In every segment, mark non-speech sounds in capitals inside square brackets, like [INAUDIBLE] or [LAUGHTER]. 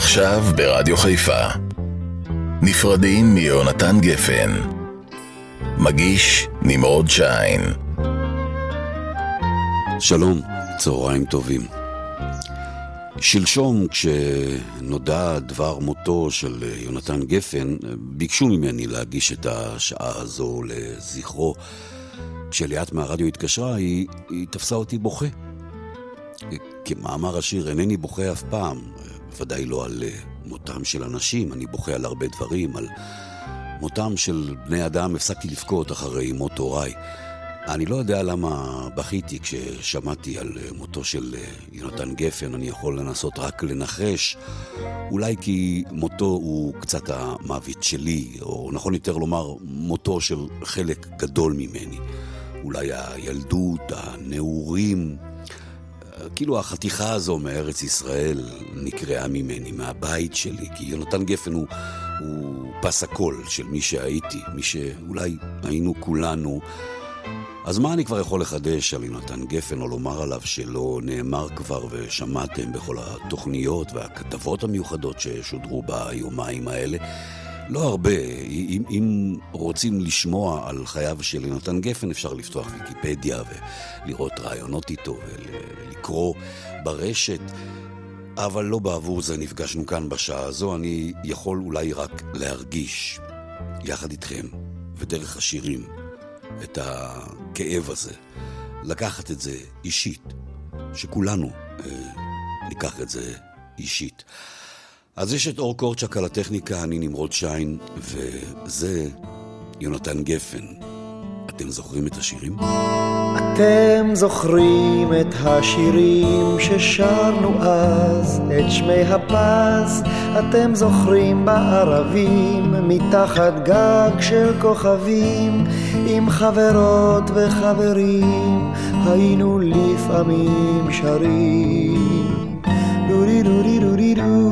עכשיו ברדיו חיפה. נפרדים מיונתן גפן. מגיש נמרוד שיין. שלום, צהריים טובים. שלשום, כשנודע דבר מותו של יונתן גפן, ביקשו ממני להגיש את השעה הזו לזכרו. כשליאת מהרדיו התקשרה, היא, היא תפסה אותי בוכה. כמאמר השיר, אינני בוכה אף פעם, בוודאי לא על מותם של אנשים, אני בוכה על הרבה דברים, על מותם של בני אדם הפסקתי לבכות אחרי מות הוריי. אני לא יודע למה בכיתי כששמעתי על מותו של יונתן גפן, אני יכול לנסות רק לנחש. אולי כי מותו הוא קצת המוות שלי, או נכון יותר לומר, מותו של חלק גדול ממני. אולי הילדות, הנעורים, כאילו החתיכה הזו מארץ ישראל נקרעה ממני, מהבית שלי, כי יונתן גפן הוא, הוא פס הקול של מי שהייתי, מי שאולי היינו כולנו. אז מה אני כבר יכול לחדש על יונתן גפן, או לומר עליו שלא נאמר כבר ושמעתם בכל התוכניות והכתבות המיוחדות ששודרו ביומיים האלה? לא הרבה. אם, אם רוצים לשמוע על חייו של יונתן גפן, אפשר לפתוח ויקיפדיה ולראות רעיונות איתו ולקרוא ברשת. אבל לא בעבור זה נפגשנו כאן בשעה הזו, אני יכול אולי רק להרגיש יחד איתכם ודרך השירים את הכאב הזה, לקחת את זה אישית, שכולנו אה, ניקח את זה אישית. אז יש את אור קורצ'ק על הטכניקה, אני נמרוד שיין, וזה יונתן גפן. אתם זוכרים את השירים? אתם זוכרים את השירים ששרנו אז, את שמי הפז, אתם זוכרים בערבים, מתחת גג של כוכבים, עם חברות וחברים, היינו לפעמים שרים. דורי דורי דורי דו.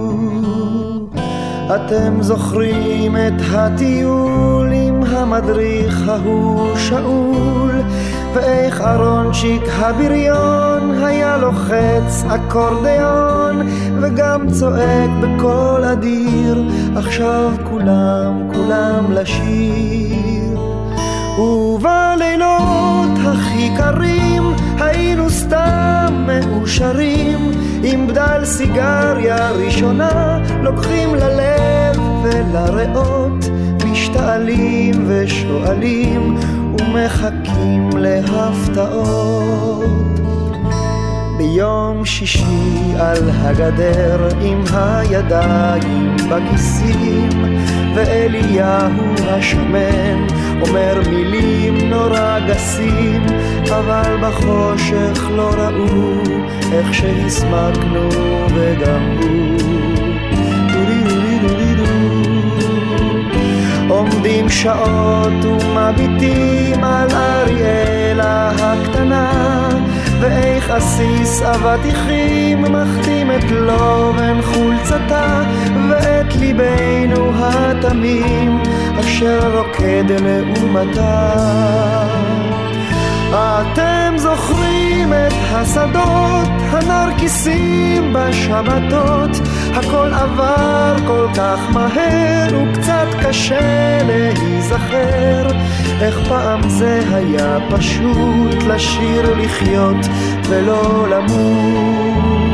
אתם זוכרים את הטיול עם המדריך ההוא שאול, ואיך אהרונצ'יק הבריון היה לוחץ אקורדיון, וגם צועק בקול אדיר, עכשיו כולם כולם לשיר. ובלילות הכי קרים היינו סתם מאושרים עם בדל סיגריה ראשונה לוקחים ללב ולריאות משתעלים ושואלים ומחכים להפתעות. ביום שישי על הגדר עם הידיים בכיסים ואליהו השמן אומר מילים נורא גסים אבל בחושך לא ראו איך שהסמקנו וגם הוא. עומדים שעות ומביטים על אריאלה הקטנה ואיך עסיס אבטיחים מחתים את לובן חולצתה ואת ליבנו התמים אשר רוקד לעומתה. אתם זוכרים את השדות, הנרקיסים בשבתות, הכל עבר כל כך מהר וקצת קשה להיזכר, איך פעם זה היה פשוט לשיר לחיות ולא למות.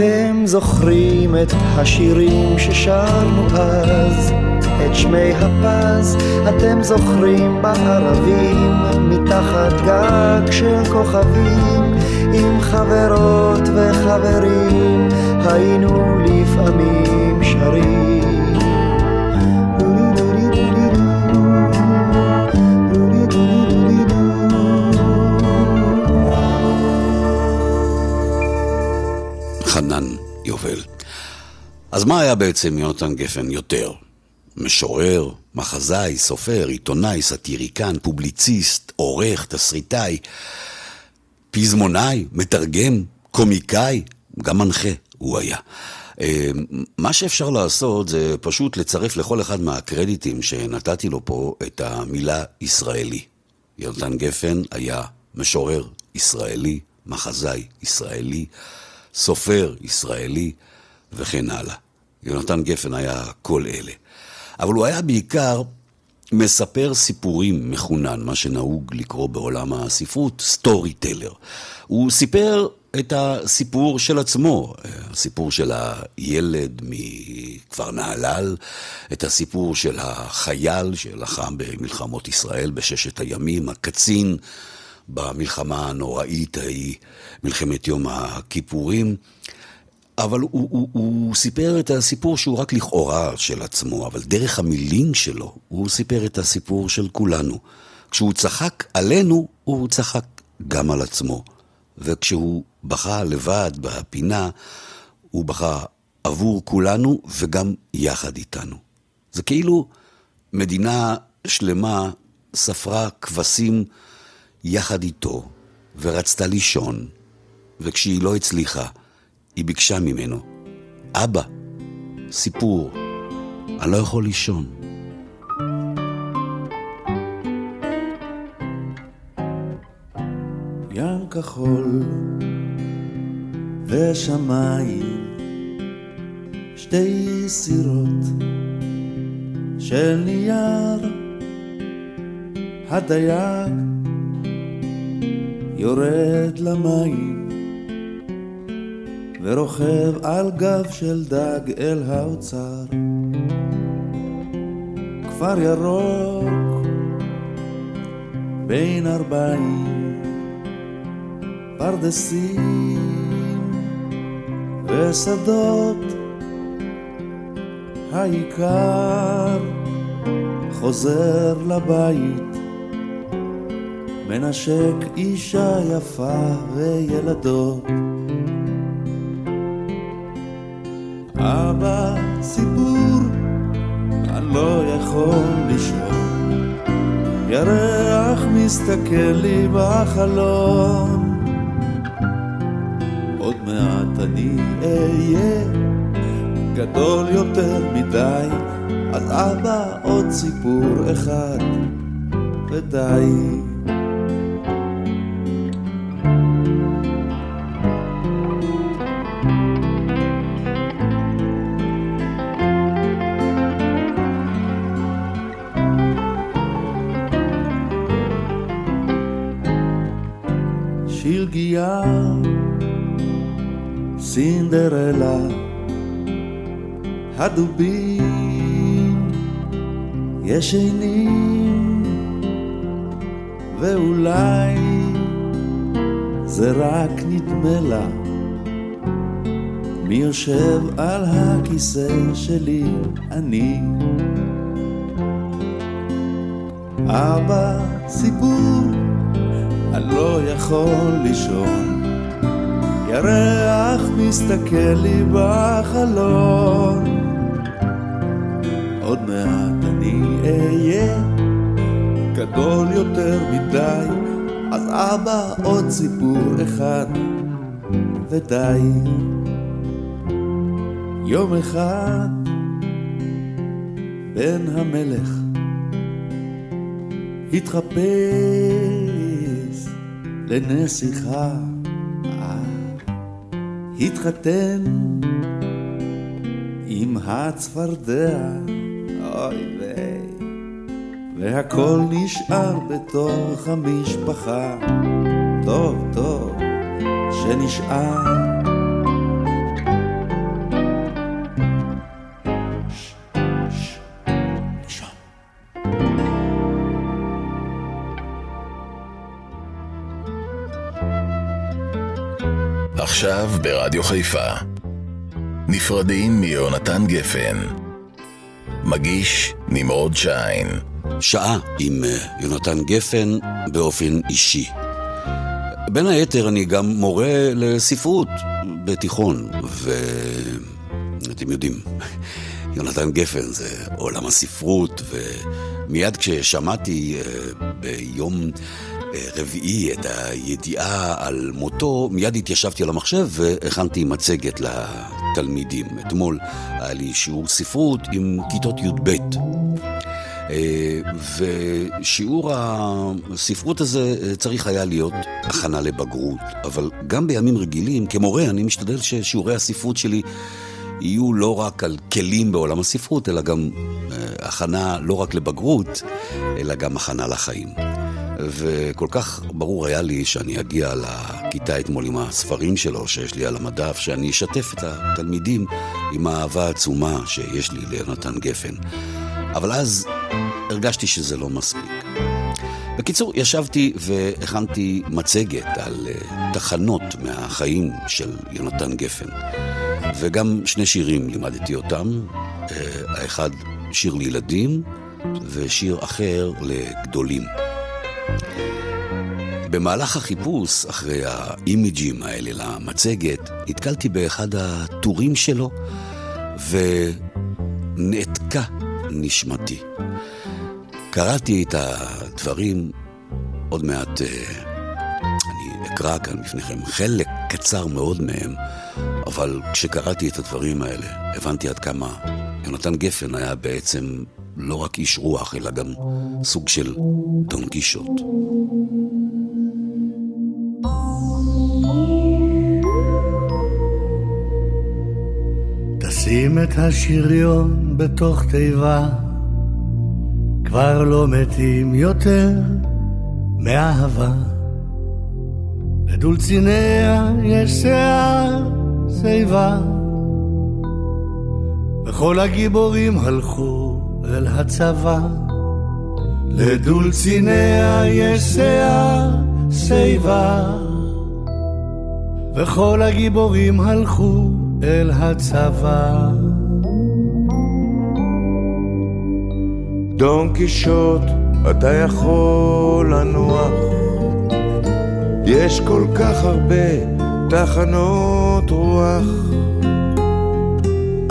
אתם זוכרים את השירים ששרנו אז, את שמי הפז, אתם זוכרים בערבים, מתחת גג של כוכבים, עם חברות וחברים, היינו לפעמים שרים. אז מה היה בעצם יונתן גפן יותר? משורר, מחזאי, סופר, עיתונאי, סאטיריקן, פובליציסט, עורך, תסריטאי, פזמונאי, מתרגם, קומיקאי, גם מנחה הוא היה. מה שאפשר לעשות זה פשוט לצרף לכל אחד מהקרדיטים שנתתי לו פה את המילה ישראלי. יונתן גפן היה משורר ישראלי, מחזאי ישראלי, סופר ישראלי וכן הלאה. יונתן גפן היה כל אלה. אבל הוא היה בעיקר מספר סיפורים מחונן, מה שנהוג לקרוא בעולם הספרות, סטורי טלר. הוא סיפר את הסיפור של עצמו, הסיפור של הילד מכפר נהלל, את הסיפור של החייל שלחם במלחמות ישראל בששת הימים, הקצין במלחמה הנוראית ההיא, מלחמת יום הכיפורים. אבל הוא, הוא, הוא סיפר את הסיפור שהוא רק לכאורה של עצמו, אבל דרך המילים שלו, הוא סיפר את הסיפור של כולנו. כשהוא צחק עלינו, הוא צחק גם על עצמו. וכשהוא בכה לבד בפינה, הוא בכה עבור כולנו וגם יחד איתנו. זה כאילו מדינה שלמה ספרה כבשים יחד איתו, ורצתה לישון, וכשהיא לא הצליחה, היא ביקשה ממנו, אבא, סיפור, אני לא יכול לישון. ים כחול ושמיים, שתי סירות של נייר, הדייג יורד למים ורוכב על גב של דג אל האוצר. כפר ירוק בין ארבעים פרדסים ושדות העיקר חוזר לבית מנשק אישה יפה וילדות אבא סיפור אני לא יכול לישון ירח מסתכל לי בחלון אני אהיה גדול יותר מדי, אז אבא עוד סיפור אחד ודי. הדובים ישנים, ואולי זה רק נדמה לה, מי יושב על הכיסא שלי, אני. אבא, סיפור, אני לא יכול לישון. ירח מסתכל לי בחלון אהיה גדול יותר מדי. אז אבא עוד סיפור אחד ודי. יום אחד בן המלך התחפש לנסיכה. התחתן עם הצפרדע, אוי ויי, והכל נשאר בתוך המשפחה, טוב טוב שנשאר. עכשיו ברדיו חיפה. נפרדים מיונתן גפן. מגיש נמרוד שיין. שעה עם אה, יונתן גפן באופן אישי. בין היתר אני גם מורה לספרות בתיכון, ואתם יודעים, [LAUGHS] יונתן גפן זה עולם הספרות, ומיד כששמעתי אה, ביום רביעי את הידיעה על מותו, מיד התיישבתי על המחשב והכנתי מצגת לתלמידים. אתמול היה לי שיעור ספרות עם כיתות י"ב. ושיעור הספרות הזה אה, צריך היה להיות הכנה לבגרות, אבל גם בימים רגילים, כמורה, אני משתדל ששיעורי הספרות שלי יהיו לא רק על כלים בעולם הספרות, אלא גם אה, הכנה לא רק לבגרות, אלא גם הכנה לחיים. וכל כך ברור היה לי שאני אגיע לכיתה אתמול עם הספרים שלו שיש לי על המדף, שאני אשתף את התלמידים עם האהבה העצומה שיש לי ליונתן גפן. אבל אז הרגשתי שזה לא מספיק. בקיצור, ישבתי והכנתי מצגת על אה, תחנות מהחיים של יונתן גפן. וגם שני שירים לימדתי אותם, אה, האחד שיר לילדים ושיר אחר לגדולים. במהלך החיפוש אחרי האימיג'ים האלה למצגת, נתקלתי באחד הטורים שלו ונעתקה נשמתי. קראתי את הדברים, עוד מעט אה, אני אקרא כאן בפניכם חלק קצר מאוד מהם, אבל כשקראתי את הדברים האלה, הבנתי עד כמה יונתן גפן היה בעצם לא רק איש רוח, אלא גם סוג של דון קישוט. שים את השריון בתוך תיבה, כבר לא מתים יותר מאהבה. לדולציניה יש שיער שיבה, וכל הגיבורים הלכו אל הצבא. לדולציניה יש שיער שיבה, וכל הגיבורים הלכו אל הצבא. דון קישוט, אתה יכול לנוח, יש כל כך הרבה תחנות רוח.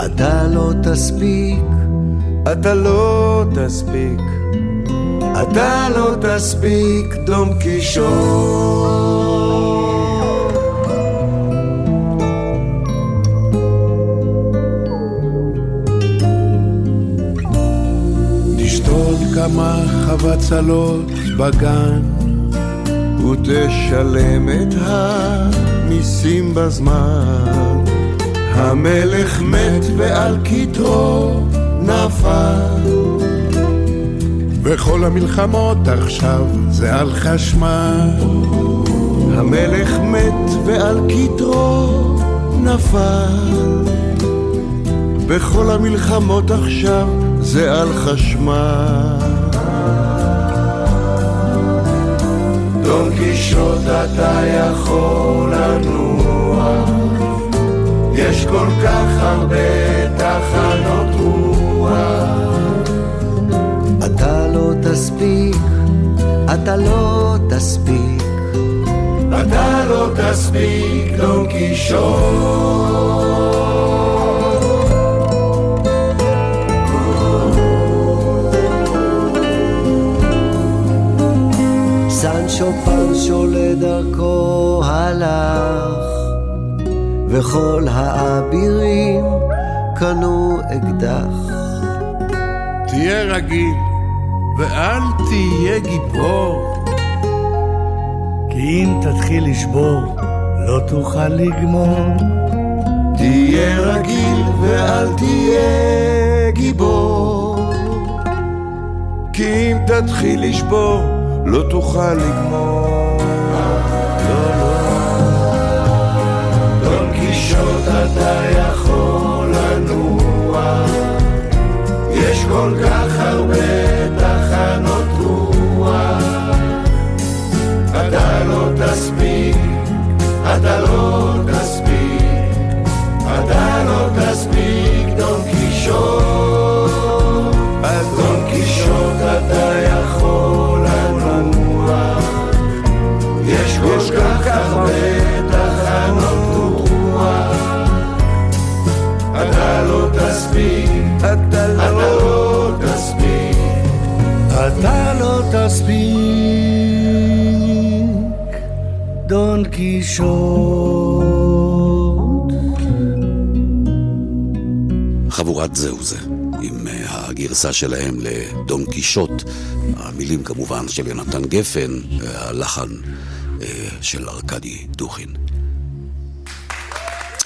אתה לא תספיק, אתה לא תספיק, אתה לא תספיק, דון קישוט. כמה חבצלות בגן? ותשלם את המיסים בזמן. המלך מת ועל כתרו נפל. וכל המלחמות עכשיו זה על חשמל. המלך מת ועל כתרו נפל. וכל המלחמות עכשיו זה על חשמל. דון קישוט אתה יכול לנוע, יש כל כך הרבה תחנות רוח. אתה לא תספיק, אתה לא תספיק. אתה לא תספיק, דון קישוט. סנצ'ו פנצ'ו לדרכו הלך, וכל האבירים קנו אקדח. תהיה רגיל, ואל תהיה גיבור. כי אם תתחיל לשבור, לא תוכל לגמור. תהיה רגיל ואל תהיה גיבור. כי אם תתחיל לשבור, לא תוכל לגמור. לא, לא. דון קישוט אתה הגרסה שלהם לדון קישוט, המילים כמובן של יונתן גפן, הלחן של ארכדי דוכין.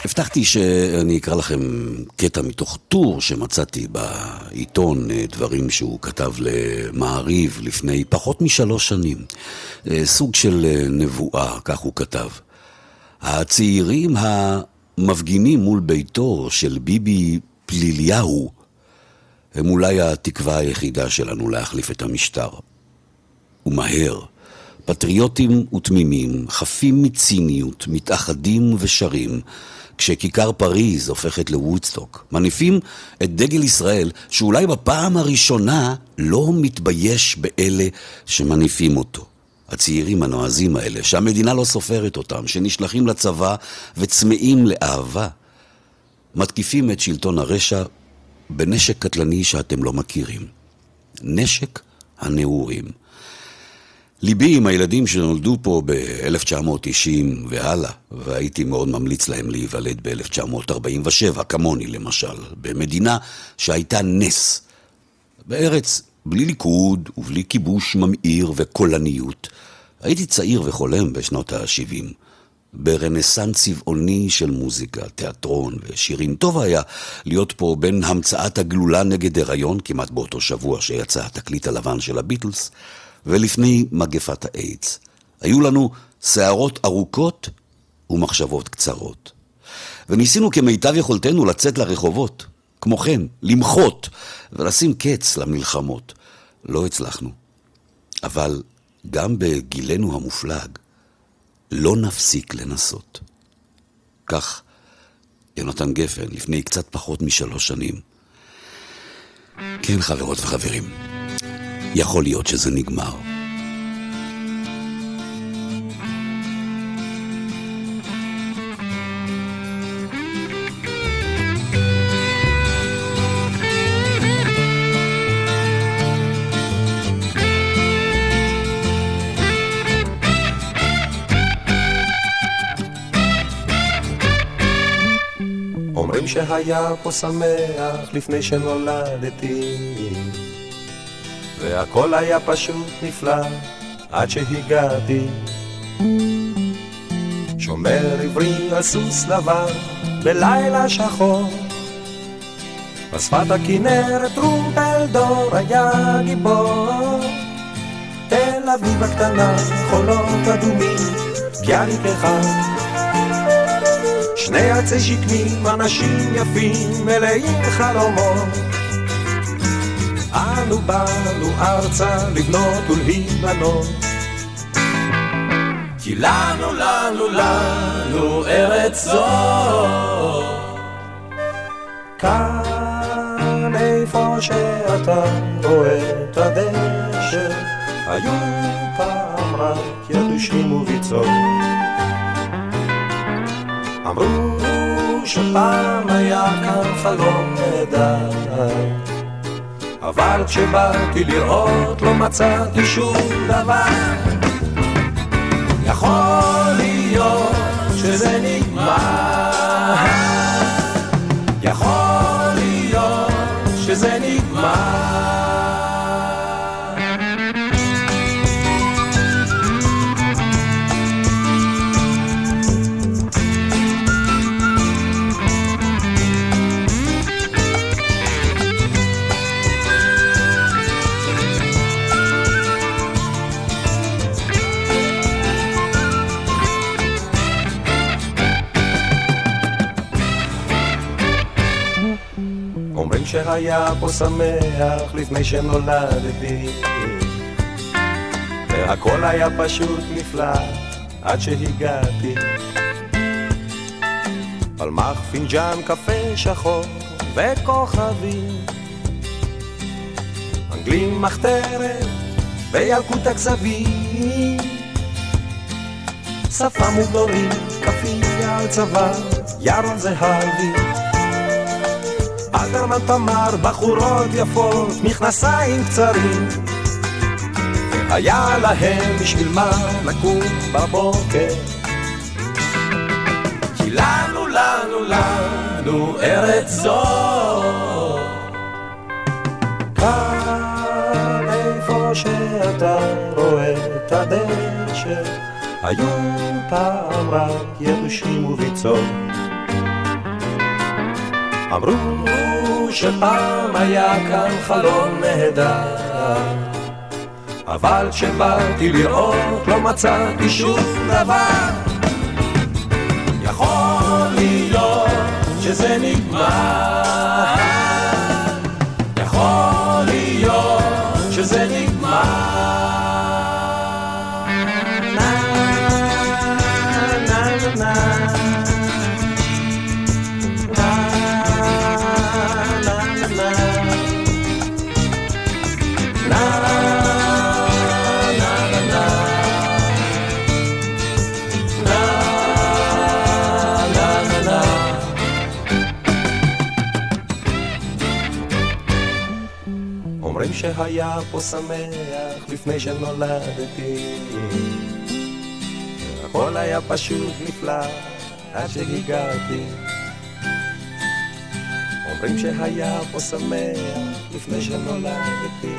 הבטחתי שאני אקרא לכם קטע מתוך טור שמצאתי בעיתון, דברים שהוא כתב למעריב לפני פחות משלוש שנים. סוג של נבואה, כך הוא כתב. הצעירים המפגינים מול ביתו של ביבי פליליהו הם אולי התקווה היחידה שלנו להחליף את המשטר. ומהר. פטריוטים ותמימים, חפים מציניות, מתאחדים ושרים, כשכיכר פריז הופכת לוודסטוק, מניפים את דגל ישראל, שאולי בפעם הראשונה לא מתבייש באלה שמניפים אותו. הצעירים הנועזים האלה, שהמדינה לא סופרת אותם, שנשלחים לצבא וצמאים לאהבה, מתקיפים את שלטון הרשע בנשק קטלני שאתם לא מכירים. נשק הנעורים. ליבי עם הילדים שנולדו פה ב-1990 והלאה, והייתי מאוד ממליץ להם להיוולד ב-1947, כמוני למשל, במדינה שהייתה נס. בארץ בלי ליכוד ובלי כיבוש ממאיר וקולניות. הייתי צעיר וחולם בשנות ה-70. ברנסאנס צבעוני של מוזיקה, תיאטרון ושירים. טוב היה להיות פה בין המצאת הגלולה נגד הריון, כמעט באותו שבוע שיצא התקליט הלבן של הביטלס, ולפני מגפת האיידס. היו לנו שערות ארוכות ומחשבות קצרות. וניסינו כמיטב יכולתנו לצאת לרחובות, כמו כן, למחות ולשים קץ למלחמות. לא הצלחנו. אבל גם בגילנו המופלג, לא נפסיק לנסות. כך יונתן גפן, לפני קצת פחות משלוש שנים. כן, חברות וחברים, יכול להיות שזה נגמר. שהיה פה שמח לפני שנולדתי. והכל היה פשוט נפלא עד שהגעתי. שומר עברי על סוס לבן בלילה שחור. בשפת הכנרת טרומפלדור היה גיבור. תל אביב הקטנה, חולות אדומים, ביאליק אחד שני עצי שקמים, אנשים יפים, מלאים חלומות. אנו באנו ארצה לבנות ולהיבנות. כי לנו, לנו, לנו ארץ זו. כאן איפה שאתה רואה את הדשא, היו פעם רק ידושים וביצות. אמרו שפעם היה כאן חלום נהדר אבל כשבאתי לראות לא מצאתי שום דבר. יכול להיות שזה נגמר. יכול להיות שזה נגמר שהיה פה שמח לפני שנולדתי. והכל היה פשוט נפלא עד שהגעתי. פלמח פינג'אן קפה שחור וכוכבים. אנגלים מחתרת וילקוט הכזבים. שפה מוגדורים, כפייה על צוואר, ירון זהבי אלתרמן תמר, בחורות יפות, מכנסיים קצרים. היה להם בשביל מה לקום בבוקר. כי לנו, לנו, לנו ארץ זו. כאן איפה שאתה רואה את הדשא, היו פעם רק ידושים וביצות. אמרו שפעם היה כאן חלום נהדר, אבל כשבאתי לראות לא מצאתי שום דבר. יכול להיות שזה נגמר, יכול שהיה פה שמח לפני שנולדתי. הכל היה פשוט נפלא עד שהגעתי. אומרים שהיה פה שמח לפני שנולדתי.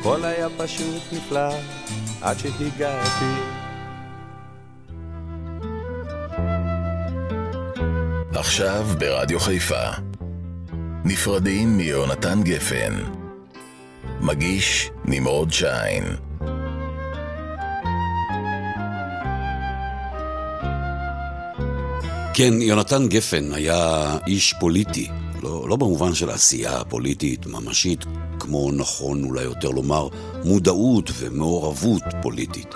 הכל היה פשוט נפלא עד שהגעתי. עכשיו ברדיו חיפה נפרדים מיונתן גפן. מגיש נמרוד שיין. כן, יונתן גפן היה איש פוליטי, לא, לא במובן של עשייה פוליטית ממשית, כמו נכון אולי יותר לומר מודעות ומעורבות פוליטית.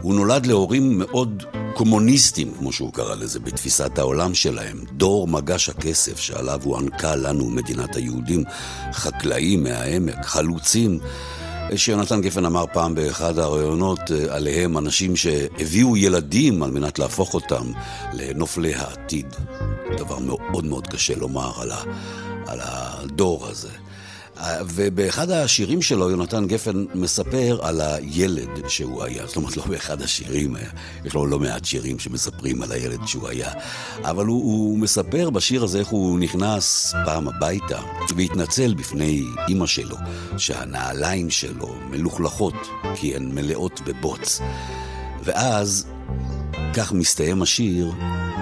הוא נולד להורים מאוד קומוניסטים, כמו שהוא קרא לזה, בתפיסת העולם שלהם. דור מגש הכסף שעליו הוענקה לנו מדינת היהודים, חקלאים מהעמק, חלוצים. שיונתן גפן אמר פעם באחד הראיונות אה, עליהם, אנשים שהביאו ילדים על מנת להפוך אותם לנופלי העתיד. דבר מאוד מאוד קשה לומר על הדור הזה. ובאחד השירים שלו, יונתן גפן מספר על הילד שהוא היה. זאת אומרת, לא באחד השירים, יש לו לא מעט שירים שמספרים על הילד שהוא היה. אבל הוא, הוא מספר בשיר הזה איך הוא נכנס פעם הביתה והתנצל בפני אימא שלו, שהנעליים שלו מלוכלכות, כי הן מלאות בבוץ. ואז, כך מסתיים השיר,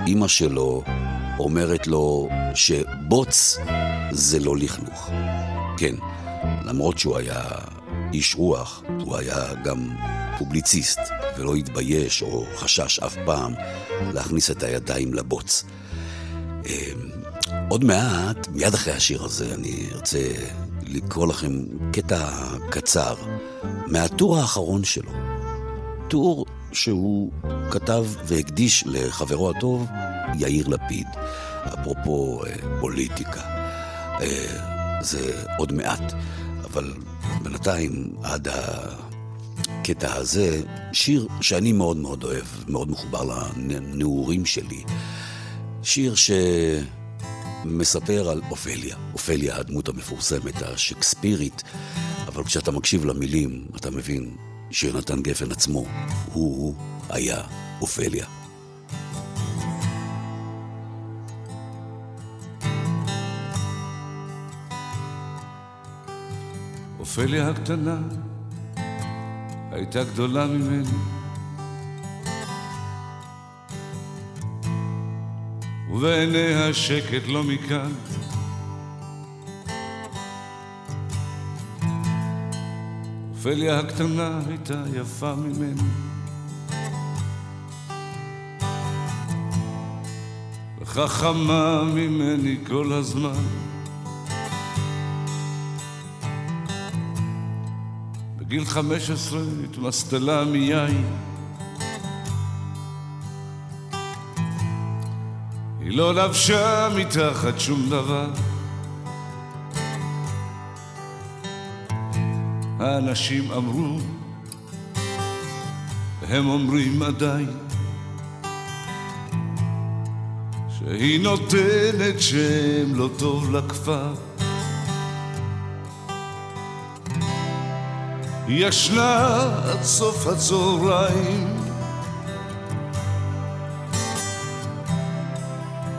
אימא שלו אומרת לו שבוץ זה לא לכלוך. כן, למרות שהוא היה איש רוח, הוא היה גם פובליציסט, ולא התבייש או חשש אף פעם להכניס את הידיים לבוץ. אמ, עוד מעט, מיד אחרי השיר הזה, אני ארצה לקרוא לכם קטע קצר מהטור האחרון שלו. טור שהוא כתב והקדיש לחברו הטוב, יאיר לפיד, אפרופו אה, פוליטיקה. אה, זה עוד מעט, אבל בינתיים עד הקטע הזה, שיר שאני מאוד מאוד אוהב, מאוד מחובר לנעורים שלי. שיר שמספר על אופליה, אופליה הדמות המפורסמת, השקספירית, אבל כשאתה מקשיב למילים, אתה מבין שיונתן גפן עצמו, הוא היה אופליה. אופליה הקטנה הייתה גדולה ממני. ובעיניה שקט לא מכאן. אופליה הקטנה הייתה יפה ממני. וחכמה ממני כל הזמן. בגיל חמש עשרה התמסטלה מיין. היא לא לבשה מתחת שום דבר. האנשים אמרו, והם אומרים עדיין, שהיא נותנת שם לא טוב לכפר. ישנה עד סוף הצהריים.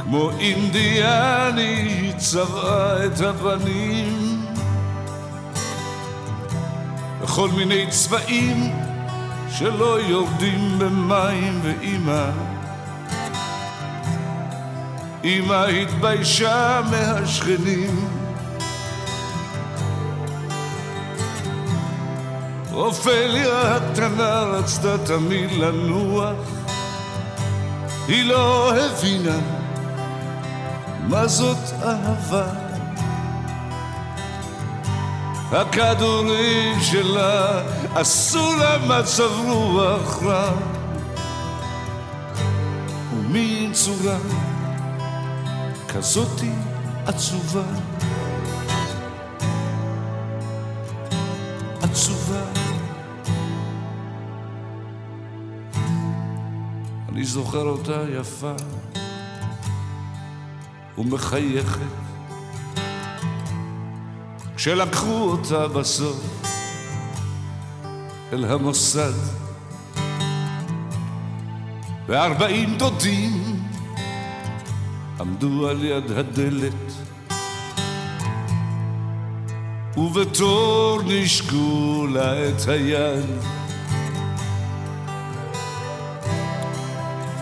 כמו אינדיאני צבעה את הפנים בכל מיני צבעים שלא יורדים במים ואימא אמא התביישה מהשכנים אופליה הקטנה רצתה תמיד לנוח. היא לא הבינה מה זאת אהבה. הכדורים שלה עשו לה מצב רוח רע. ומין צורה כזאתי עצובה זוכר אותה יפה ומחייכת. כשלקחו אותה בסוף אל המוסד וארבעים דודים עמדו על יד הדלת ובתור נשקו לה את היד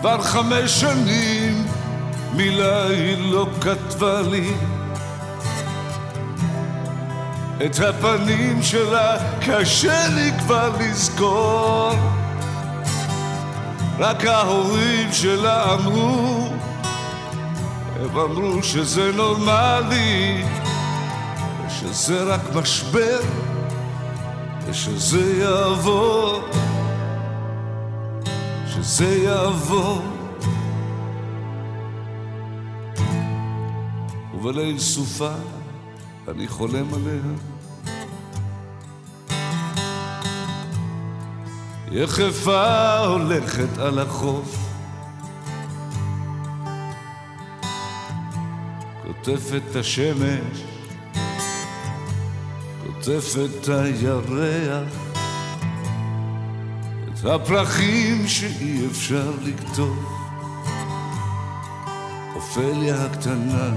כבר חמש שנים מילה היא לא כתבה לי את הפנים שלה קשה לי כבר לזכור. רק ההורים שלה אמרו הם אמרו שזה נורמלי ושזה רק משבר ושזה יעבור שזה יעבור. ובליל סופה אני חולם עליה. יחפה הולכת על החוף. קוטפת השמש קוטפת הירח. את הפרחים שאי אפשר לקטוף. אופליה הקטנה.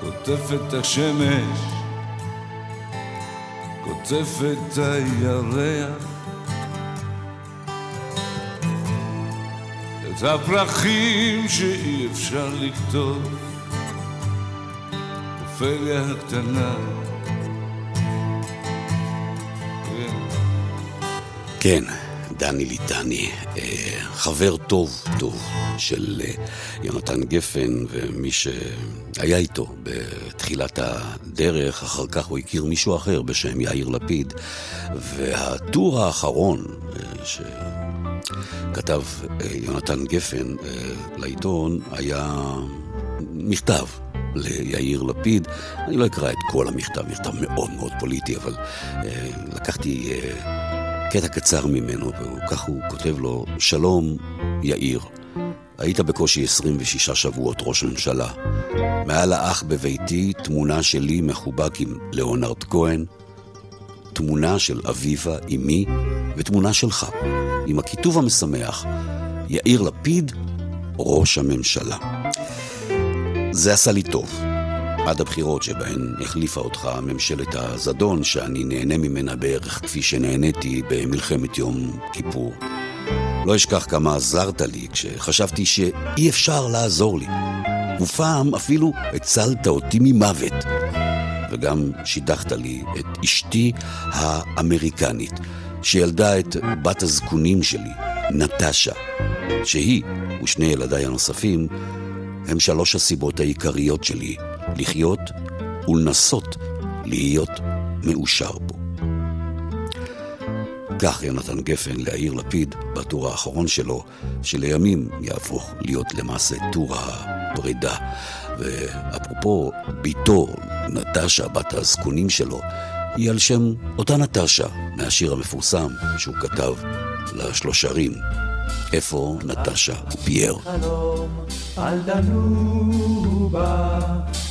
קוטפת השמש, קוטפת הירח, את הפרחים שאי אפשר לכתוב, אופליה הקטנה. כן, דני ליטני, אה, חבר טוב טוב של אה, יונתן גפן, ומי שהיה איתו בתחילת הדרך, אחר כך הוא הכיר מישהו אחר בשם יאיר לפיד, והטור האחרון אה, שכתב יונתן גפן לעיתון היה מכתב ליאיר לפיד. אני לא אקרא את כל המכתב, מכתב מאוד מאוד פוליטי, אבל אה, לקחתי אה, קטע קצר ממנו, וכך הוא כותב לו, שלום, יאיר, היית בקושי 26 שבועות ראש ממשלה. מעל האח בביתי תמונה שלי מחובק עם ליאונרד כהן, תמונה של אביבה, אמי, ותמונה שלך, עם הכיתוב המשמח, יאיר לפיד, ראש הממשלה. זה עשה לי טוב. עד הבחירות שבהן החליפה אותך ממשלת הזדון, שאני נהנה ממנה בערך כפי שנהניתי במלחמת יום כיפור. לא אשכח כמה עזרת לי כשחשבתי שאי אפשר לעזור לי. ופעם אפילו הצלת אותי ממוות. וגם שידכת לי את אשתי האמריקנית, שילדה את בת הזקונים שלי, נטשה, שהיא ושני ילדיי הנוספים הם שלוש הסיבות העיקריות שלי לחיות ולנסות להיות מאושר בו. כך יונתן גפן ליאיר לפיד בטור האחרון שלו, שלימים יהפוך להיות למעשה טור הפרידה. ואפרופו ביתו, נטשה, בת הזקונים שלו, היא על שם אותה נטשה מהשיר המפורסם שהוא כתב לשלושרים, איפה נטשה ופייר? על דנובה,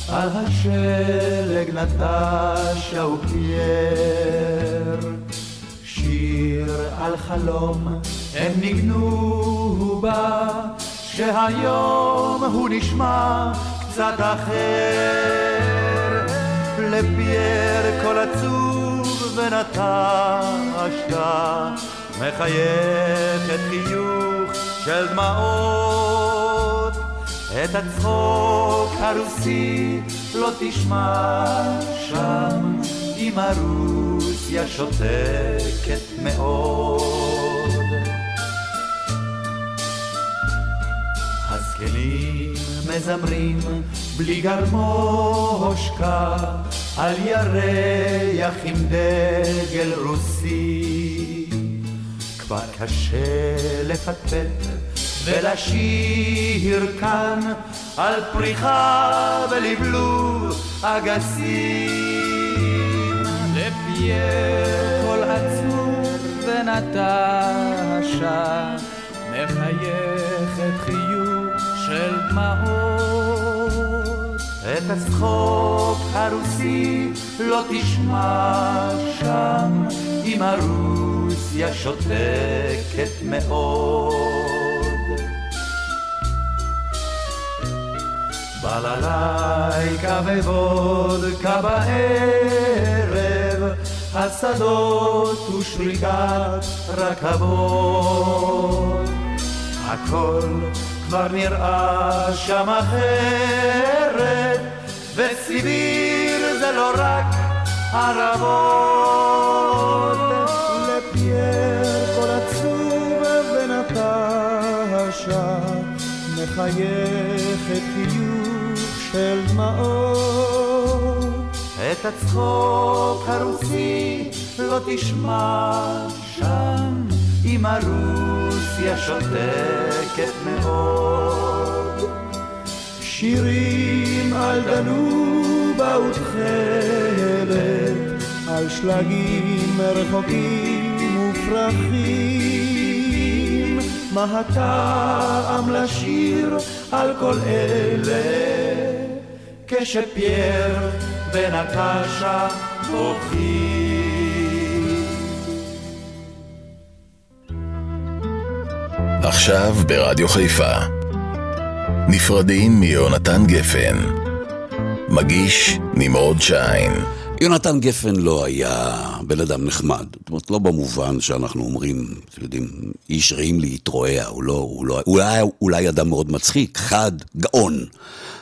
על השלג נטשה ופייר. שיר על חלום הם ניגנו בה, שהיום הוא נשמע קצת אחר. לפייר קול עצוב ונטשת, מחייכת חיוך של דמעות. את הצחוק הרוסי לא תשמע שם, אם הרוסיה שותקת מאוד. הזקנים מזמרים בלי גרמושקה על ירח עם דגל רוסי. כבר קשה לפטפט ולשיר כאן על פריחה ולבלוב אגסים. לפייר קול עצוב ונטשה מחייכת חיוך של דמעות. את הצחוק הרוסי לא תשמע שם, אם הרוסיה שותקת מאוד. בללייקה ווודקה בערב, השדות ושריקת רכבות. הכל כבר נראה שם אחרת, וסיביר זה לא רק ערבות. לפייר כל עצוב ונטשה, מחייכת חיוך של דמעות. את הצחוק הרוסי לא תשמע שם, אם הרוסיה שותקת מאוד. שירים על דנובה ותכלת, על שלגים רחוקים ופרחים. מה הטעם לשיר על כל אלה, כשפייר ונטשה בוכים. עכשיו ברדיו חיפה. נפרדים מיונתן גפן. מגיש נמרוד שיין. יונתן גפן לא היה בן אדם נחמד. זאת אומרת, לא במובן שאנחנו אומרים, אתם יודעים, איש רעים להתרועע, הוא לא, הוא לא, הוא היה אולי אדם מאוד מצחיק, חד, גאון.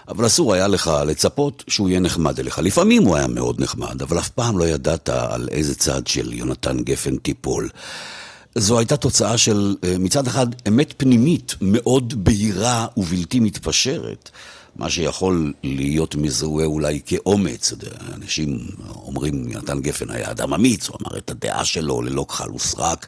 אבל אסור היה לך לצפות שהוא יהיה נחמד אליך. לפעמים הוא היה מאוד נחמד, אבל אף פעם לא ידעת על איזה צד של יונתן גפן תיפול. זו הייתה תוצאה של מצד אחד אמת פנימית מאוד בהירה ובלתי מתפשרת. מה שיכול להיות מזוהה אולי כאומץ. אנשים אומרים, יונתן גפן היה אדם אמיץ, הוא אמר את הדעה שלו ללא כחל וסרק.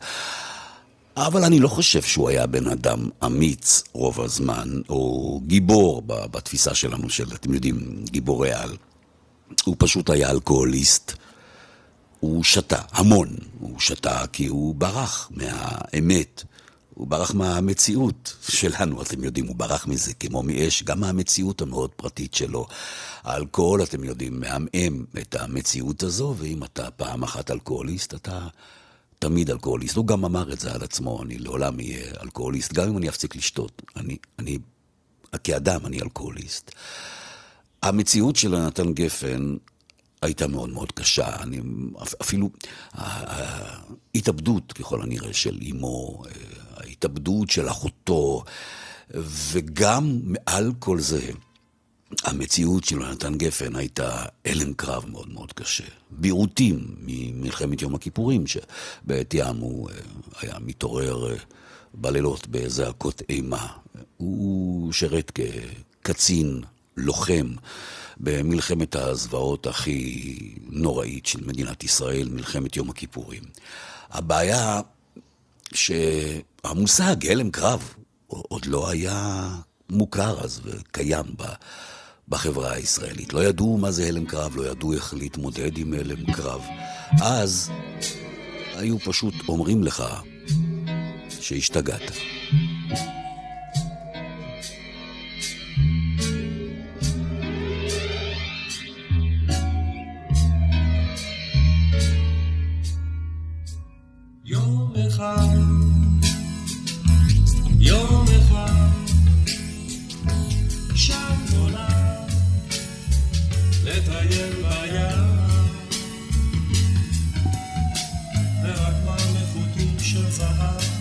אבל אני לא חושב שהוא היה בן אדם אמיץ רוב הזמן, או גיבור בתפיסה שלנו, של, אתם יודעים, גיבורי על. הוא פשוט היה אלכוהוליסט. הוא שתה המון, הוא שתה כי הוא ברח מהאמת. הוא ברח מהמציאות שלנו, אתם יודעים, הוא ברח מזה כמו מאש, גם מהמציאות המאוד פרטית שלו. האלכוהול, אתם יודעים, מעמעם את המציאות הזו, ואם אתה פעם אחת אלכוהוליסט, אתה תמיד אלכוהוליסט. הוא גם אמר את זה על עצמו, אני לעולם אהיה אלכוהוליסט, גם אם אני אפסיק לשתות. אני, אני, כאדם אני אלכוהוליסט. המציאות של נתן גפן הייתה מאוד מאוד קשה. אני, אפילו ההתאבדות, ככל הנראה, של אימו, ההתאבדות של אחותו, וגם מעל כל זה, המציאות של יונתן גפן הייתה הלם קרב מאוד מאוד קשה. בירוטים ממלחמת יום הכיפורים, שבעת ים הוא היה מתעורר בלילות בזעקות אימה. הוא שירת כקצין, לוחם, במלחמת הזוועות הכי נוראית של מדינת ישראל, מלחמת יום הכיפורים. הבעיה שהמושג הלם קרב עוד לא היה מוכר אז וקיים בחברה הישראלית. לא ידעו מה זה הלם קרב, לא ידעו איך להתמודד עם הלם קרב. אז היו פשוט אומרים לך שהשתגעת. יום אחד, יום אחד, שם נולד, לטייל בים, ורק מלאכותים של זהב.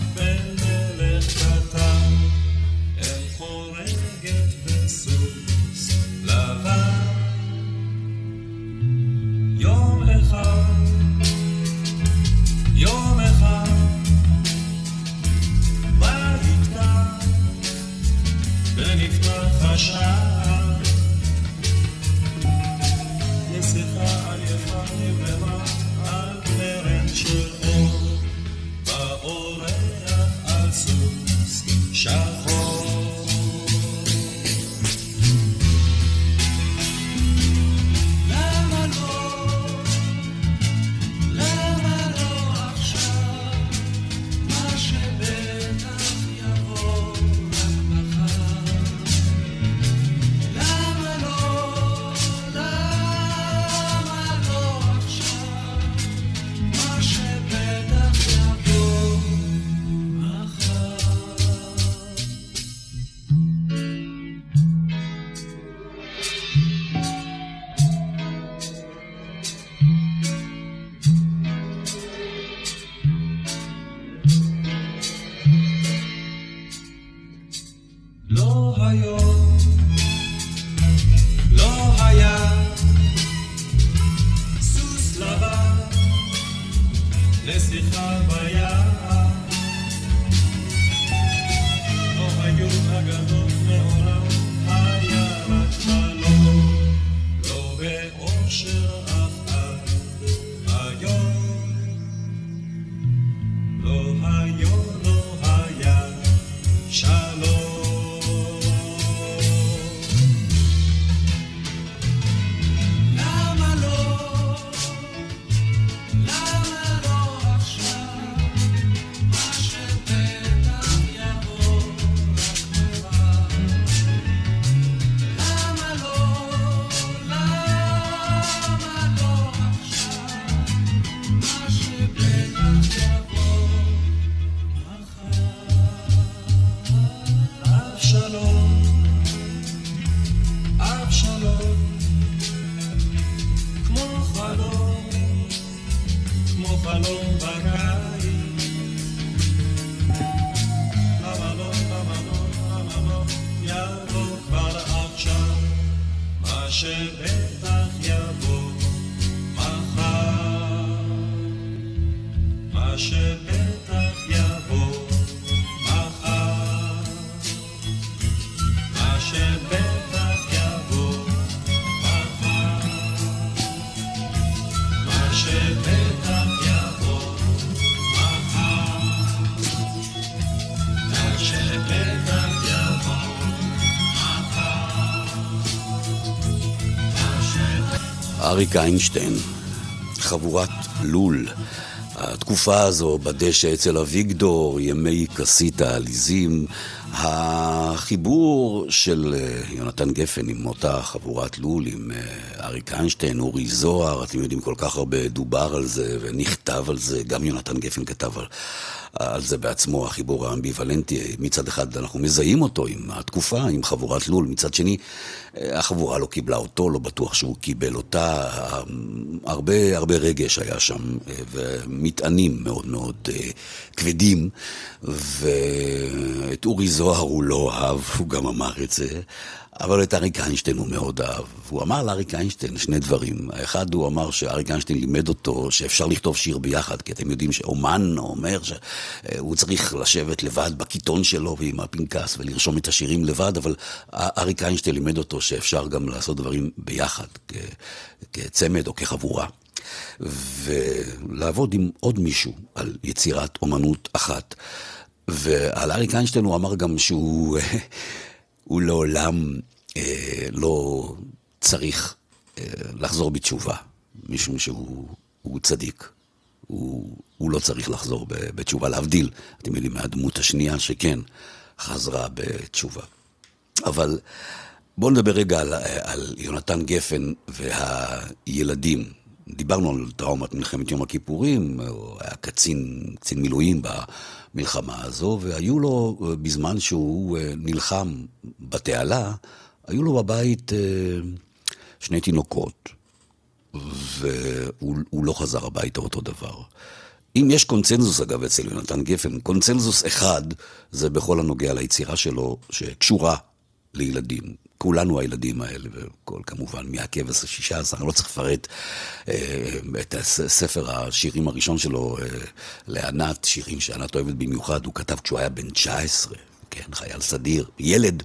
אריק איינשטיין, חבורת לול. התקופה הזו בדשא אצל אביגדור, ימי כסית העליזים, החיבור של אה, יונתן גפן עם אותה חבורת לול, עם אה, אריק איינשטיין, אורי זוהר, אתם יודעים, כל כך הרבה דובר על זה ונכתב על זה, גם יונתן גפן כתב על, על זה בעצמו, החיבור האמביוולנטי. מצד אחד אנחנו מזהים אותו עם התקופה, עם חבורת לול, מצד שני אה, החבורה לא קיבלה אותו, לא בטוח שהוא קיבל אותה. הרבה, הרבה רגש היה שם, ומטענים מאוד מאוד כבדים, ואת אורי זוהר הוא לא אהב, הוא גם אמר את זה, אבל את אריק איינשטיין הוא מאוד אהב. הוא אמר לאריק איינשטיין שני דברים. האחד, הוא אמר שאריק איינשטיין לימד אותו שאפשר לכתוב שיר ביחד, כי אתם יודעים שאומן אומר שהוא צריך לשבת לבד בקיטון שלו ועם הפנקס ולרשום את השירים לבד, אבל אריק איינשטיין לימד אותו שאפשר גם לעשות דברים ביחד, כצמד או כחבורה. ולעבוד עם עוד מישהו על יצירת אומנות אחת. ועל אריק איינשטיין הוא אמר גם שהוא [LAUGHS] הוא לעולם אה, לא צריך אה, לחזור בתשובה, משום שהוא צדיק. הוא, הוא לא צריך לחזור בתשובה, להבדיל, אתם יודעים, מהדמות השנייה שכן חזרה בתשובה. אבל בואו נדבר רגע על, על יונתן גפן והילדים. דיברנו על טראומת מלחמת יום הכיפורים, הוא היה קצין, קצין מילואים במלחמה הזו, והיו לו, בזמן שהוא אה, נלחם בתעלה, היו לו בבית אה, שני תינוקות, והוא לא חזר הביתה אותו דבר. אם יש קונצנזוס, אגב, אצל יונתן גפן, קונצנזוס אחד זה בכל הנוגע ליצירה שלו, שקשורה לילדים. כולנו הילדים האלה, וכל כמובן מהכבש השישה עשר, אני לא צריך לפרט אה, את ספר השירים הראשון שלו אה, לענת, שירים שענת אוהבת במיוחד, הוא כתב כשהוא היה בן 19, כן, חייל סדיר, ילד.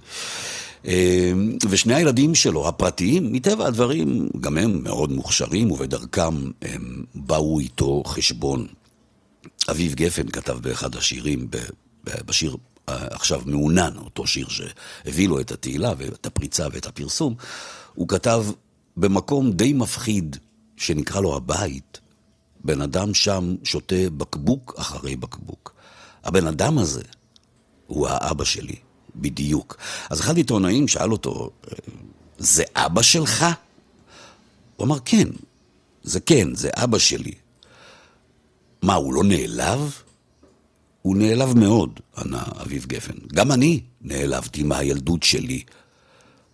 אה, ושני הילדים שלו, הפרטיים, מטבע הדברים, גם הם מאוד מוכשרים, ובדרכם הם באו איתו חשבון. אביב גפן כתב באחד השירים, בשיר עכשיו מעונן, אותו שיר שהביא לו את התהילה ואת הפריצה ואת הפרסום, הוא כתב במקום די מפחיד, שנקרא לו הבית, בן אדם שם שותה בקבוק אחרי בקבוק. הבן אדם הזה הוא האבא שלי, בדיוק. אז אחד עיתונאים שאל אותו, זה אבא שלך? הוא אמר, כן, זה כן, זה אבא שלי. מה, הוא לא נעלב? הוא נעלב מאוד, ענה אביב גפן. גם אני נעלבתי מהילדות שלי.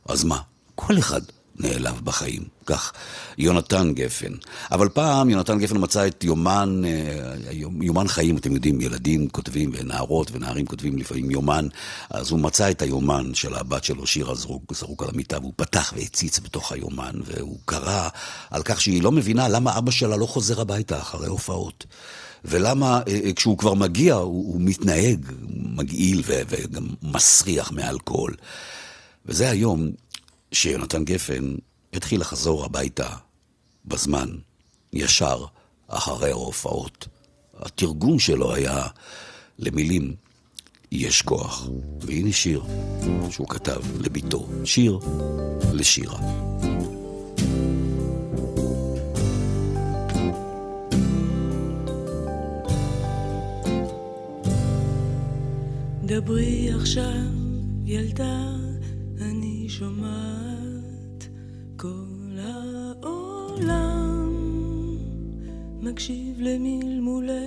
אז מה, כל אחד נעלב בחיים. כך יונתן גפן. אבל פעם יונתן גפן מצא את יומן, אה, יומן חיים, אתם יודעים, ילדים כותבים, ונערות ונערים כותבים לפעמים יומן, אז הוא מצא את היומן של הבת שלו, שירה זרוק, זרוק על המיטה, והוא פתח והציץ בתוך היומן, והוא קרא על כך שהיא לא מבינה למה אבא שלה לא חוזר הביתה אחרי הופעות. ולמה אה, אה, כשהוא כבר מגיע, הוא, הוא מתנהג מגעיל וגם מסריח מאלכוהול. וזה היום שיונתן גפן התחיל לחזור הביתה בזמן, ישר אחרי ההופעות. התרגום שלו היה למילים יש כוח. והנה שיר שהוא כתב לביתו, שיר לשירה. דברי עכשיו, ילדה, אני שומעת כל העולם מקשיב למלמולך.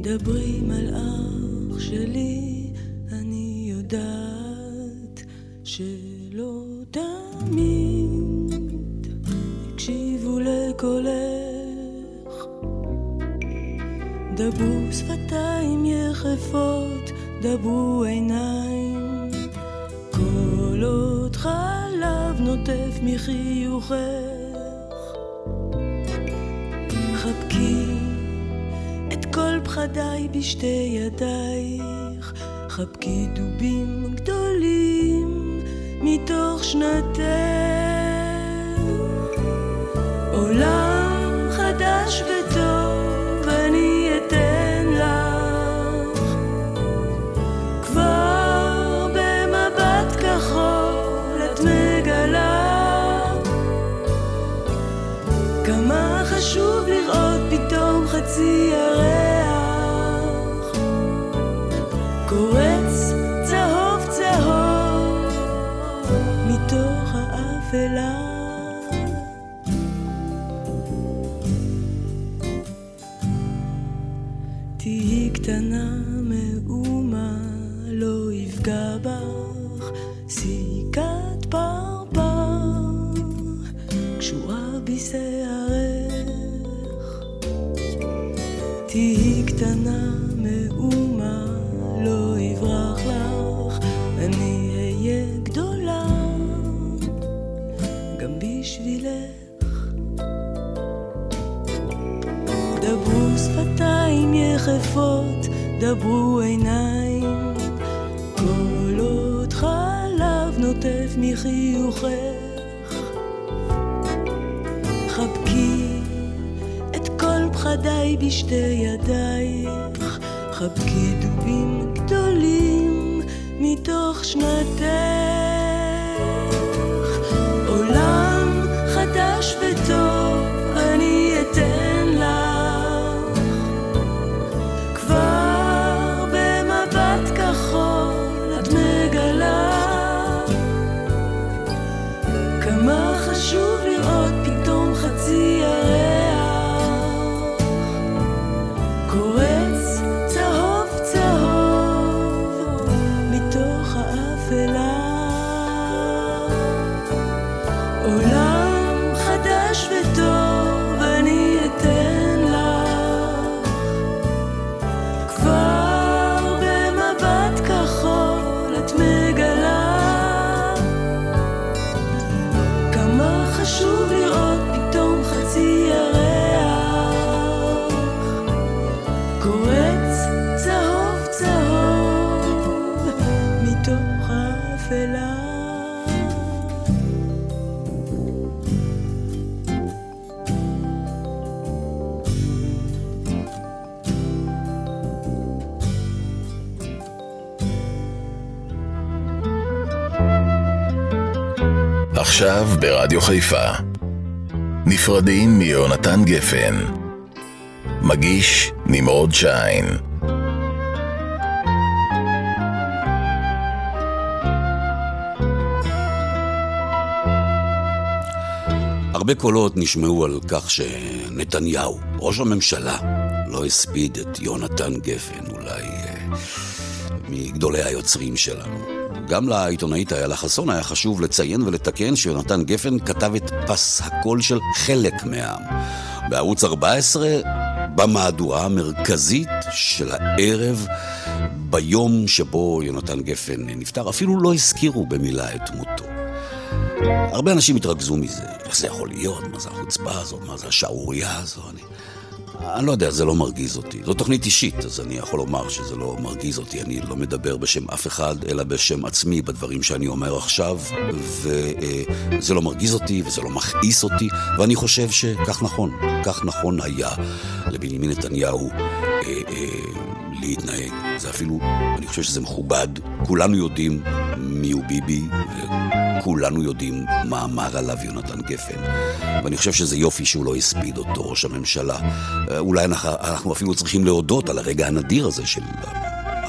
דברי מלאך שלי, אני יודעת יחפות, דברו עיניים. כל עוד חלב נוטף מחיוכך. חבקי את כל פחדיי בשתי ידייך, חבקי דובים גדולים מתוך שנתך. עולם see שפתיים יחפות, דברו עיניים, כל עוד חלב נוטף מחיוכך. פחדיי בשתי ידייך, חבקי דובים גדולים מתוך שנתך. עכשיו ברדיו חיפה. נפרדים מיונתן גפן. מגיש נמרוד שיין. הרבה קולות נשמעו על כך שנתניהו, ראש הממשלה, לא הספיד את יונתן גפן, אולי אה, מגדולי היוצרים שלנו. גם לעיתונאית איילה חסון היה חשוב לציין ולתקן שיונתן גפן כתב את פס הקול של חלק מהעם. בערוץ 14, במהדורה המרכזית של הערב, ביום שבו יונתן גפן נפטר, אפילו לא הזכירו במילה את מותו. הרבה אנשים התרכזו מזה, איך זה יכול להיות, מה זה החוצפה הזאת, מה זה השערורייה הזו, אני... אני לא יודע, זה לא מרגיז אותי. זו תוכנית אישית, אז אני יכול לומר שזה לא מרגיז אותי. אני לא מדבר בשם אף אחד, אלא בשם עצמי בדברים שאני אומר עכשיו, וזה לא מרגיז אותי וזה לא מכעיס אותי, ואני חושב שכך נכון, כך נכון היה לבנימין נתניהו אה, אה, להתנהג. זה אפילו, אני חושב שזה מכובד. כולנו יודעים מיהו ביבי, וכולנו יודעים מה אמר עליו יונתן גפן. ואני חושב שזה יופי שהוא לא הספיד אותו, ראש הממשלה. אולי אנחנו, אנחנו אפילו צריכים להודות על הרגע הנדיר הזה של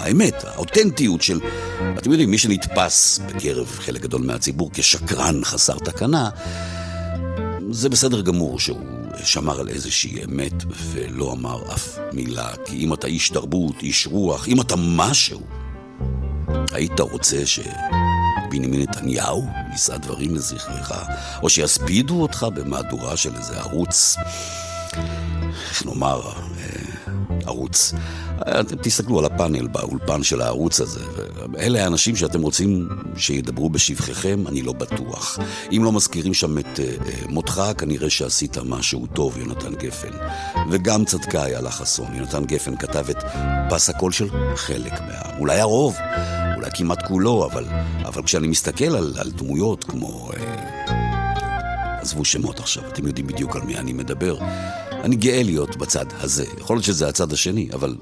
האמת, האותנטיות של... אתם יודעים, מי שנתפס בקרב חלק גדול מהציבור כשקרן חסר תקנה, זה בסדר גמור שהוא שמר על איזושהי אמת ולא אמר אף מילה, כי אם אתה איש תרבות, איש רוח, אם אתה משהו, היית רוצה שבנימין נתניהו יישא דברים לזכרך, או שיספידו אותך במהדורה של איזה ערוץ, איך נאמר, ערוץ. אתם תסתכלו על הפאנל באולפן של הערוץ הזה. אלה האנשים שאתם רוצים שידברו בשבחכם, אני לא בטוח. אם לא מזכירים שם את uh, מותך, כנראה שעשית משהו טוב, יונתן גפן. וגם צדקה איילה חסון. יונתן גפן כתב את פס הקול של חלק מהעם. אולי הרוב, אולי כמעט כולו, אבל, אבל כשאני מסתכל על, על דמויות כמו... עזבו שמות עכשיו, אתם יודעים בדיוק על מי אני מדבר. אני גאה להיות בצד הזה. יכול להיות שזה הצד השני, אבל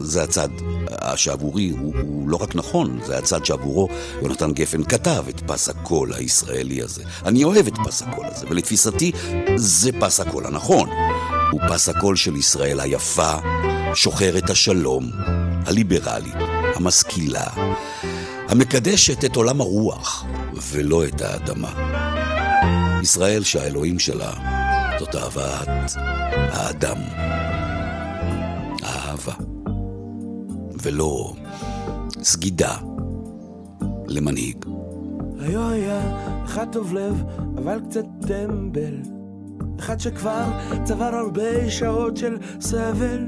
זה הצד שעבורי הוא, הוא לא רק נכון, זה הצד שעבורו יונתן גפן כתב את פס הקול הישראלי הזה. אני אוהב את פס הקול הזה, ולתפיסתי זה פס הקול הנכון. הוא פס הקול של ישראל היפה, שוחרת השלום, הליברלית, המשכילה, המקדשת את עולם הרוח ולא את האדמה. ישראל שהאלוהים שלה זאת אהבת האדם. האהבה. ולא סגידה למנהיג. היו היה אחד טוב לב, אבל קצת טמבל. אחד שכבר צבר הרבה שעות של סבל.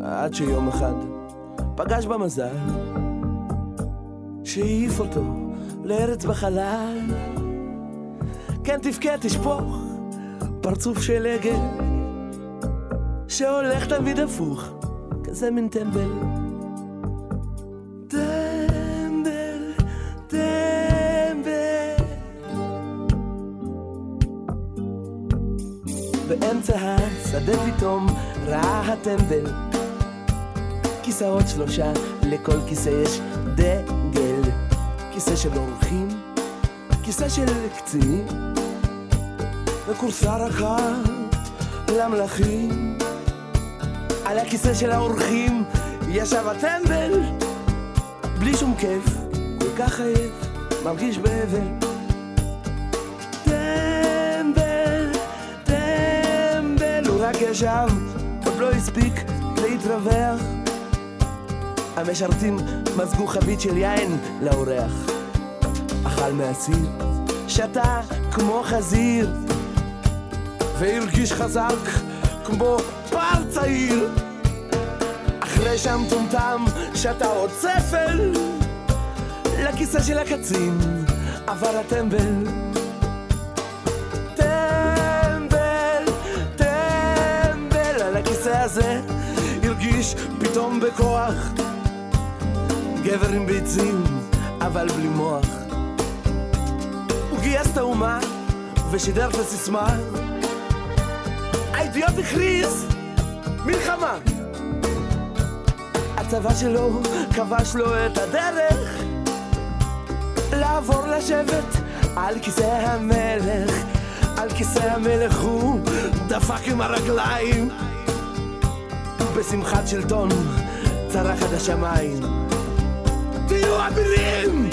עד שיום אחד פגש במזל, שהעיף אותו לארץ בחלל. כן תבכה תשפוך פרצוף של עגל שהולך תמיד הפוך, כזה מין טמבל. טמבל. באמצע השדה פתאום ראה הטמבל כיסאות שלושה, לכל כיסא יש דגל. כיסא של אורחים, כיסא של קצינים. וכורסה אחת למלכים. על הכיסא של האורחים ישב הטמבל, בלי שום כיף, כל כך עייף, מרגיש באבל. טמבל, טמבל, הוא רק ישב, עוד לא הספיק להתרווח. המשרתים מזגו חבית של יין לאורח. אכל מהסיר, שתה כמו חזיר. והרגיש חזק כמו פר צעיר. אחרי שהמטומטם שתה עוד ספל לכיסא של הקצין עבר הטמבל. טמבל, טמבל על הכיסא הזה הרגיש פתאום בכוח. גבר עם ביצים אבל בלי מוח. הוא גייס את האומה ושידר את הסיסמה האידיוט הכריז מלחמה. הצבא שלו כבש לו את הדרך לעבור לשבט על כיסא המלך, על כיסא המלך הוא דפק עם הרגליים. בשמחת שלטון צרח עד השמיים. תהיו אבירים,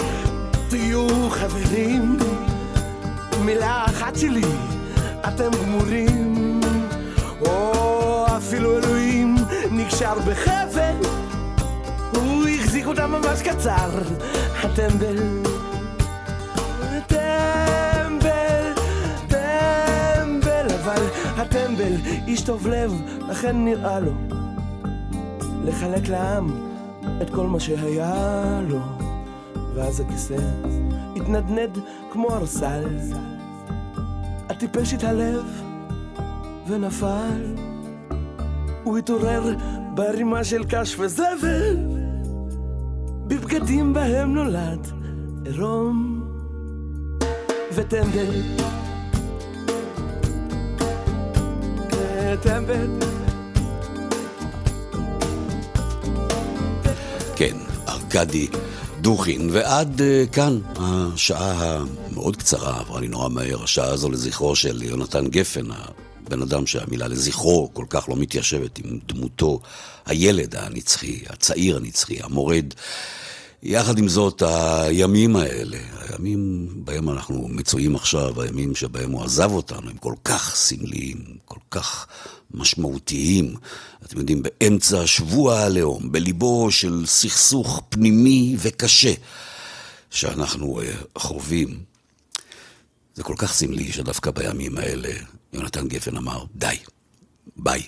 תהיו חברים! מילה אחת שלי, אתם גמורים או אפילו אלוהים נקשר בחבל הוא החזיק אותם ממש קצר, הטמבל טמבל, טמבל, אבל הטמבל איש טוב לב, לכן נראה לו לחלק לעם את כל מה שהיה לו. ואז הכיסא התנדנד כמו ארסל, הטיפש התהלב ונפל. הוא התעורר בערימה של קש וזבל, בבגדים בהם נולד עירום וטמבל. טמבל. כן, ארכדי דוכין, ועד uh, כאן השעה המאוד קצרה, עברה לי נורא מהר, השעה הזו לזכרו של יונתן גפן, הבן אדם שהמילה לזכרו כל כך לא מתיישבת עם דמותו, הילד הנצחי, הצעיר הנצחי, המורד. יחד עם זאת, הימים האלה, הימים בהם אנחנו מצויים עכשיו, הימים שבהם הוא עזב אותנו, הם כל כך סמליים, כל כך משמעותיים. אתם יודעים, באמצע שבוע הלאום, בליבו של סכסוך פנימי וקשה שאנחנו uh, חווים. זה כל כך סמלי שדווקא בימים האלה יונתן גפן אמר, די, ביי.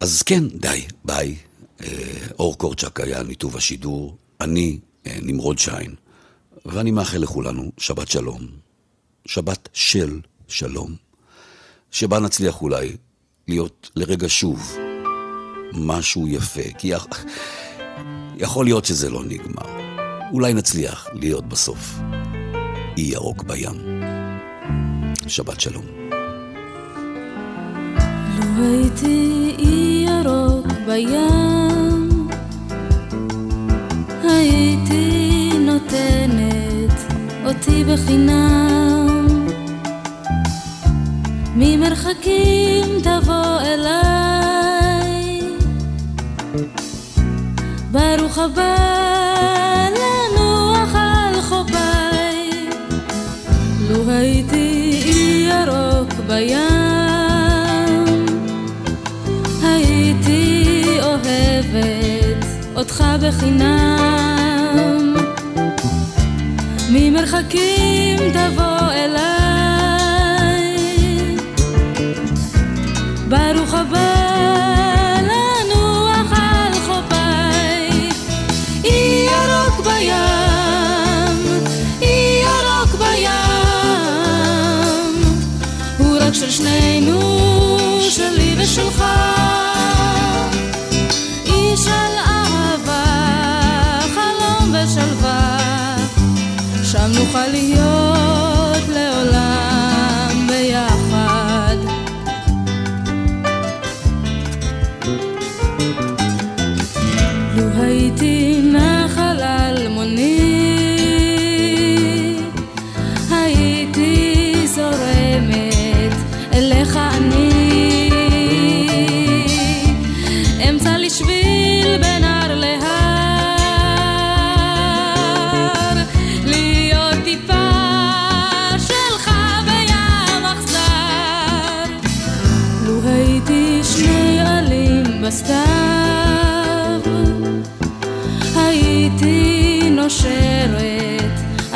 אז כן, די, ביי. אה, אור קורצ'אק היה ניתוב השידור, אני אה, נמרוד שיין, ואני מאחל לכולנו שבת שלום, שבת של שלום, שבה נצליח אולי להיות לרגע שוב משהו יפה, כי יכול להיות שזה לא נגמר. אולי נצליח להיות בסוף אי ירוק בים. שבת שלום. לו הייתי הייתי אותי בחינם. ממרחקים תבוא אליי, ברוך הבא בים, הייתי אוהבת אותך בחינם. ממרחקים תבוא אליי, ברוך הבא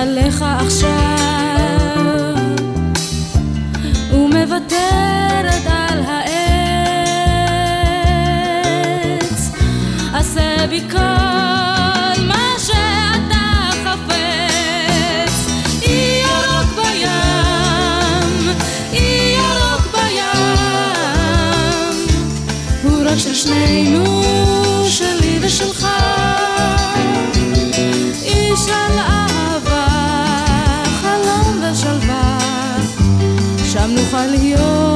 עליך עכשיו, ומוותרת על העץ, עשה בי כל מה שאתה חפץ. אי ירוק בים, אי ירוק בים, הוא רק של שנינו, שלי ושלך. איש על שם נוכל להיות